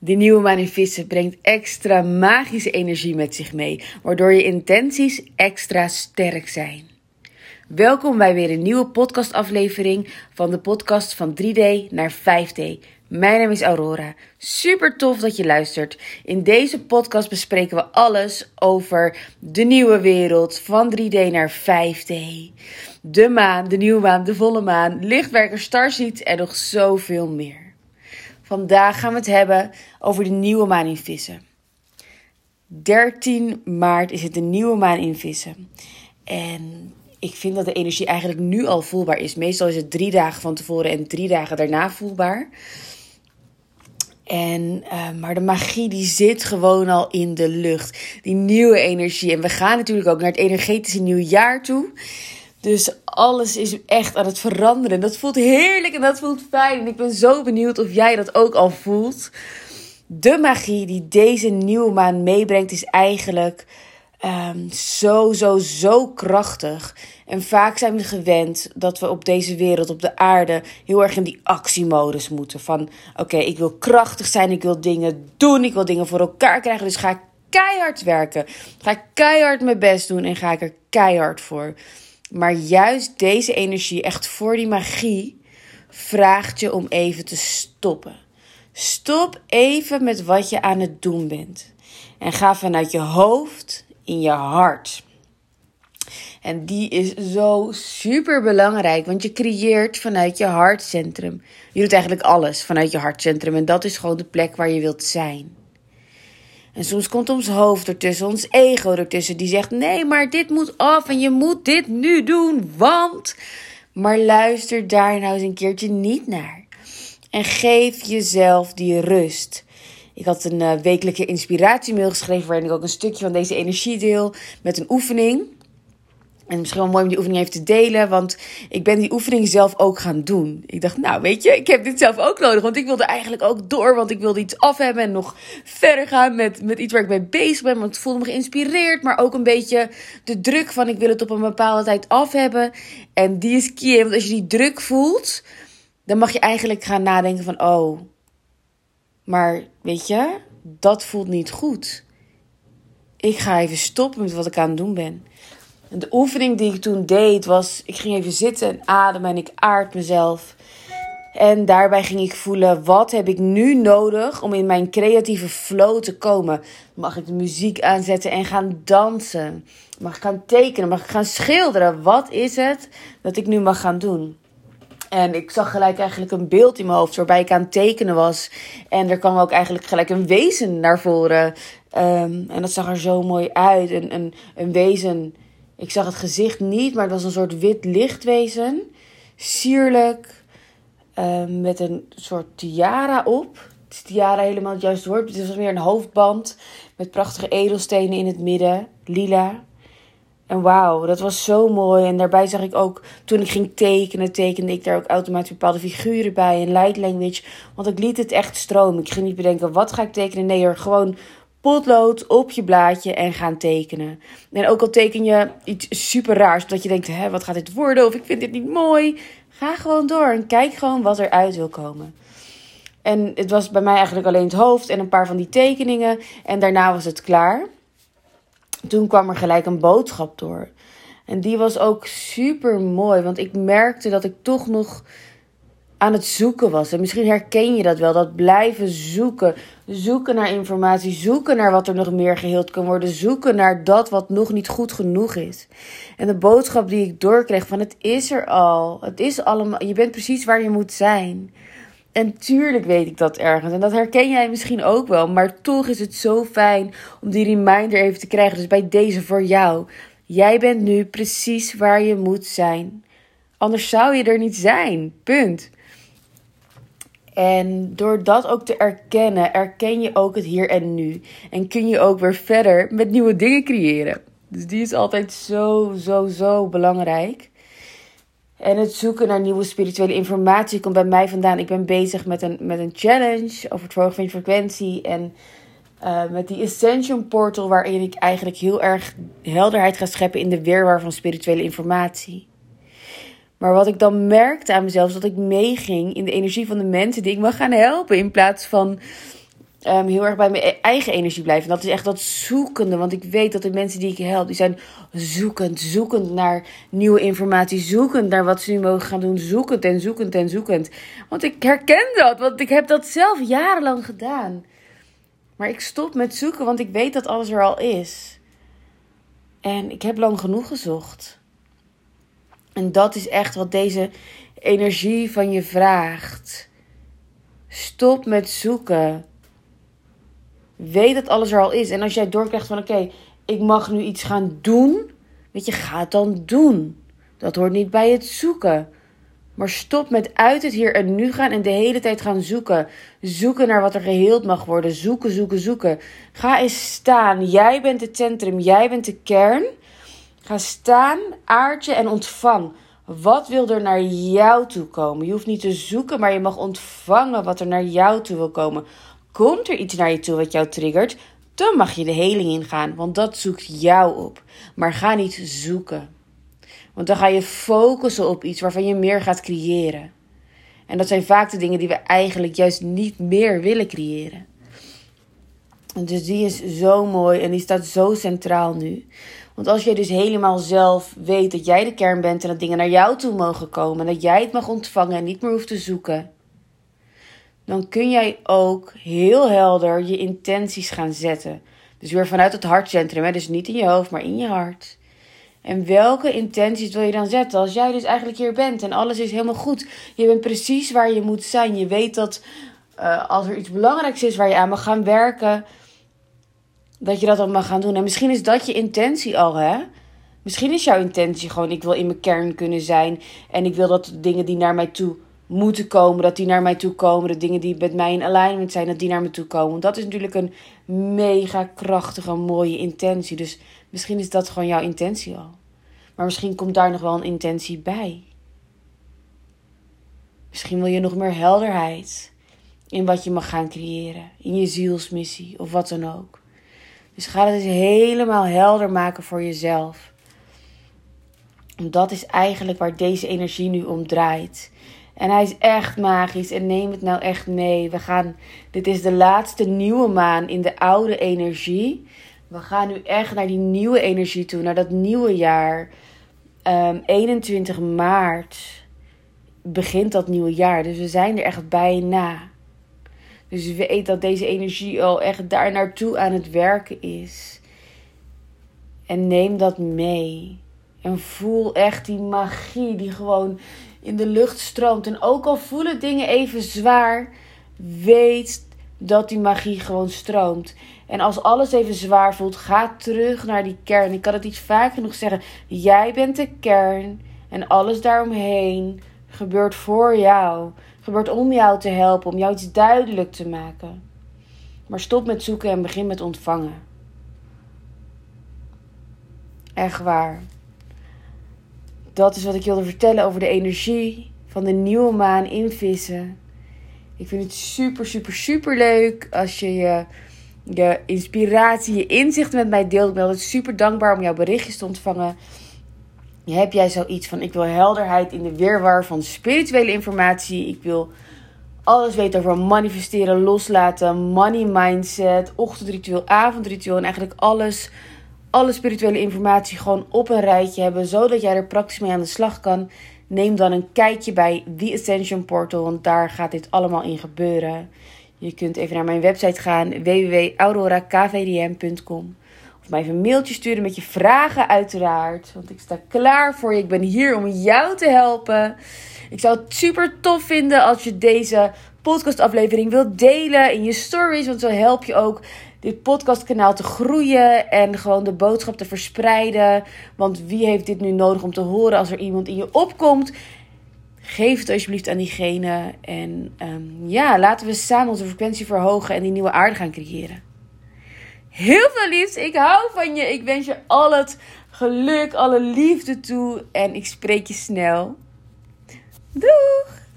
De nieuwe vissen brengt extra magische energie met zich mee, waardoor je intenties extra sterk zijn. Welkom bij weer een nieuwe podcastaflevering van de podcast van 3D naar 5D. Mijn naam is Aurora. Super tof dat je luistert. In deze podcast bespreken we alles over de nieuwe wereld van 3D naar 5D. De maan, de nieuwe maan, de volle maan, lichtwerker, starseeds en nog zoveel meer. Vandaag gaan we het hebben over de nieuwe maan in vissen. 13 maart is het de nieuwe maan in vissen. En ik vind dat de energie eigenlijk nu al voelbaar is. Meestal is het drie dagen van tevoren en drie dagen daarna voelbaar. En, uh, maar de magie die zit gewoon al in de lucht. Die nieuwe energie. En we gaan natuurlijk ook naar het energetische nieuwjaar toe. Dus alles is echt aan het veranderen. Dat voelt heerlijk en dat voelt fijn. En ik ben zo benieuwd of jij dat ook al voelt. De magie die deze nieuwe maan meebrengt is eigenlijk um, zo, zo, zo krachtig. En vaak zijn we gewend dat we op deze wereld, op de aarde, heel erg in die actiemodus moeten. Van oké, ik wil krachtig zijn, ik wil dingen doen, ik wil dingen voor elkaar krijgen. Dus ga ik keihard werken. Ga ik keihard mijn best doen en ga ik er keihard voor. Maar juist deze energie, echt voor die magie, vraagt je om even te stoppen. Stop even met wat je aan het doen bent. En ga vanuit je hoofd in je hart. En die is zo super belangrijk, want je creëert vanuit je hartcentrum. Je doet eigenlijk alles vanuit je hartcentrum en dat is gewoon de plek waar je wilt zijn. En soms komt ons hoofd ertussen, ons ego ertussen, die zegt: nee, maar dit moet af en je moet dit nu doen, want. Maar luister daar nou eens een keertje niet naar. En geef jezelf die rust. Ik had een uh, wekelijke inspiratiemail geschreven waarin ik ook een stukje van deze energie deel met een oefening. En misschien wel mooi om die oefening even te delen, want ik ben die oefening zelf ook gaan doen. Ik dacht, nou weet je, ik heb dit zelf ook nodig, want ik wilde eigenlijk ook door, want ik wilde iets af hebben en nog verder gaan met, met iets waar ik mee bezig ben, want ik voelde me geïnspireerd, maar ook een beetje de druk van ik wil het op een bepaalde tijd af hebben. En die is key, want als je die druk voelt, dan mag je eigenlijk gaan nadenken van, oh, maar weet je, dat voelt niet goed. Ik ga even stoppen met wat ik aan het doen ben. De oefening die ik toen deed was: ik ging even zitten en ademen en ik aard mezelf. En daarbij ging ik voelen: wat heb ik nu nodig om in mijn creatieve flow te komen? Mag ik de muziek aanzetten en gaan dansen? Mag ik gaan tekenen? Mag ik gaan schilderen? Wat is het dat ik nu mag gaan doen? En ik zag gelijk eigenlijk een beeld in mijn hoofd waarbij ik aan het tekenen was. En er kwam ook eigenlijk gelijk een wezen naar voren. Um, en dat zag er zo mooi uit. Een, een, een wezen ik zag het gezicht niet, maar het was een soort wit lichtwezen. Sierlijk. Uh, met een soort tiara op. Is tiara helemaal het juiste woord? Het was meer een hoofdband. Met prachtige edelstenen in het midden. Lila. En wauw, dat was zo mooi. En daarbij zag ik ook, toen ik ging tekenen, tekende ik daar ook automatisch bepaalde figuren bij. En light language. Want ik liet het echt stromen. Ik ging niet bedenken, wat ga ik tekenen? Nee hoor, gewoon potlood op je blaadje en gaan tekenen. En ook al teken je iets super raars, dat je denkt, hè, wat gaat dit worden? Of ik vind dit niet mooi. Ga gewoon door en kijk gewoon wat eruit wil komen. En het was bij mij eigenlijk alleen het hoofd en een paar van die tekeningen. En daarna was het klaar. Toen kwam er gelijk een boodschap door. En die was ook super mooi, want ik merkte dat ik toch nog aan het zoeken was. En misschien herken je dat wel, dat blijven zoeken. Zoeken naar informatie, zoeken naar wat er nog meer geheeld kan worden, zoeken naar dat wat nog niet goed genoeg is. En de boodschap die ik doorkreeg van het is er al. Het is allemaal, je bent precies waar je moet zijn. En tuurlijk weet ik dat ergens. En dat herken jij misschien ook wel. Maar toch is het zo fijn om die reminder even te krijgen. Dus bij deze voor jou. Jij bent nu precies waar je moet zijn. Anders zou je er niet zijn. Punt. En door dat ook te erkennen, erken je ook het hier en nu. En kun je ook weer verder met nieuwe dingen creëren. Dus die is altijd zo, zo, zo belangrijk. En het zoeken naar nieuwe spirituele informatie komt bij mij vandaan. Ik ben bezig met een, met een challenge over het verhogen van je frequentie. En uh, met die Ascension Portal, waarin ik eigenlijk heel erg helderheid ga scheppen in de weerwaar van spirituele informatie. Maar wat ik dan merkte aan mezelf, is dat ik meeging in de energie van de mensen die ik mag gaan helpen. In plaats van um, heel erg bij mijn e- eigen energie blijf. En dat is echt dat zoekende. Want ik weet dat de mensen die ik help, die zijn zoekend, zoekend naar nieuwe informatie. Zoekend naar wat ze nu mogen gaan doen. Zoekend en zoekend en zoekend. Want ik herken dat, want ik heb dat zelf jarenlang gedaan. Maar ik stop met zoeken, want ik weet dat alles er al is. En ik heb lang genoeg gezocht. En dat is echt wat deze energie van je vraagt. Stop met zoeken. Weet dat alles er al is. En als jij doorkrijgt van oké, ik mag nu iets gaan doen. Weet je, ga het dan doen. Dat hoort niet bij het zoeken. Maar stop met uit het hier en nu gaan en de hele tijd gaan zoeken. Zoeken naar wat er geheeld mag worden. Zoeken, zoeken, zoeken. Ga eens staan. Jij bent het centrum. Jij bent de kern. Ga staan, aardje en ontvang. Wat wil er naar jou toe komen? Je hoeft niet te zoeken, maar je mag ontvangen wat er naar jou toe wil komen. Komt er iets naar je toe wat jou triggert, dan mag je de heling ingaan, want dat zoekt jou op. Maar ga niet zoeken. Want dan ga je focussen op iets waarvan je meer gaat creëren. En dat zijn vaak de dingen die we eigenlijk juist niet meer willen creëren. Dus die is zo mooi en die staat zo centraal nu. Want als jij dus helemaal zelf weet dat jij de kern bent en dat dingen naar jou toe mogen komen, en dat jij het mag ontvangen en niet meer hoeft te zoeken, dan kun jij ook heel helder je intenties gaan zetten. Dus weer vanuit het hartcentrum, hè? dus niet in je hoofd, maar in je hart. En welke intenties wil je dan zetten? Als jij dus eigenlijk hier bent en alles is helemaal goed. Je bent precies waar je moet zijn. Je weet dat uh, als er iets belangrijks is waar je aan mag gaan werken, dat je dat dan mag gaan doen. En misschien is dat je intentie al, hè? Misschien is jouw intentie gewoon: ik wil in mijn kern kunnen zijn. En ik wil dat de dingen die naar mij toe moeten komen, dat die naar mij toe komen. De dingen die met mij in alignment zijn, dat die naar me toe komen. Dat is natuurlijk een mega krachtige, mooie intentie. Dus misschien is dat gewoon jouw intentie al. Maar misschien komt daar nog wel een intentie bij. Misschien wil je nog meer helderheid in wat je mag gaan creëren. In je zielsmissie of wat dan ook. Dus ga het eens helemaal helder maken voor jezelf. Dat is eigenlijk waar deze energie nu om draait. En hij is echt magisch. En neem het nou echt mee. We gaan. Dit is de laatste nieuwe maan in de oude energie. We gaan nu echt naar die nieuwe energie toe. Naar dat nieuwe jaar. Um, ehm, 21 maart begint dat nieuwe jaar. Dus we zijn er echt bijna. Dus weet dat deze energie al echt daar naartoe aan het werken is. En neem dat mee. En voel echt die magie die gewoon in de lucht stroomt. En ook al voelen dingen even zwaar, weet dat die magie gewoon stroomt. En als alles even zwaar voelt, ga terug naar die kern. Ik kan het iets vaak genoeg zeggen. Jij bent de kern en alles daaromheen gebeurt voor jou gebeurt om jou te helpen, om jou iets duidelijk te maken. Maar stop met zoeken en begin met ontvangen. Echt waar. Dat is wat ik wilde vertellen over de energie van de nieuwe maan in vissen. Ik vind het super, super, super leuk als je je, je inspiratie, je inzicht met mij deelt. Ik ben altijd super dankbaar om jouw berichtjes te ontvangen. Heb jij zoiets van: ik wil helderheid in de weerwar van spirituele informatie? Ik wil alles weten over manifesteren, loslaten, money mindset, ochtendritueel, avondritueel en eigenlijk alles. Alle spirituele informatie gewoon op een rijtje hebben, zodat jij er praktisch mee aan de slag kan. Neem dan een kijkje bij The Ascension Portal, want daar gaat dit allemaal in gebeuren. Je kunt even naar mijn website gaan, www.aurorakvdm.com mij even een mailtje sturen met je vragen uiteraard. Want ik sta klaar voor je. Ik ben hier om jou te helpen. Ik zou het super tof vinden als je deze podcastaflevering wilt delen in je stories. Want zo help je ook dit podcastkanaal te groeien en gewoon de boodschap te verspreiden. Want wie heeft dit nu nodig om te horen als er iemand in je opkomt? Geef het alsjeblieft aan diegene. En um, ja, laten we samen onze frequentie verhogen en die nieuwe aarde gaan creëren. Heel veel liefs. Ik hou van je. Ik wens je al het geluk, alle liefde toe. En ik spreek je snel. Doeg!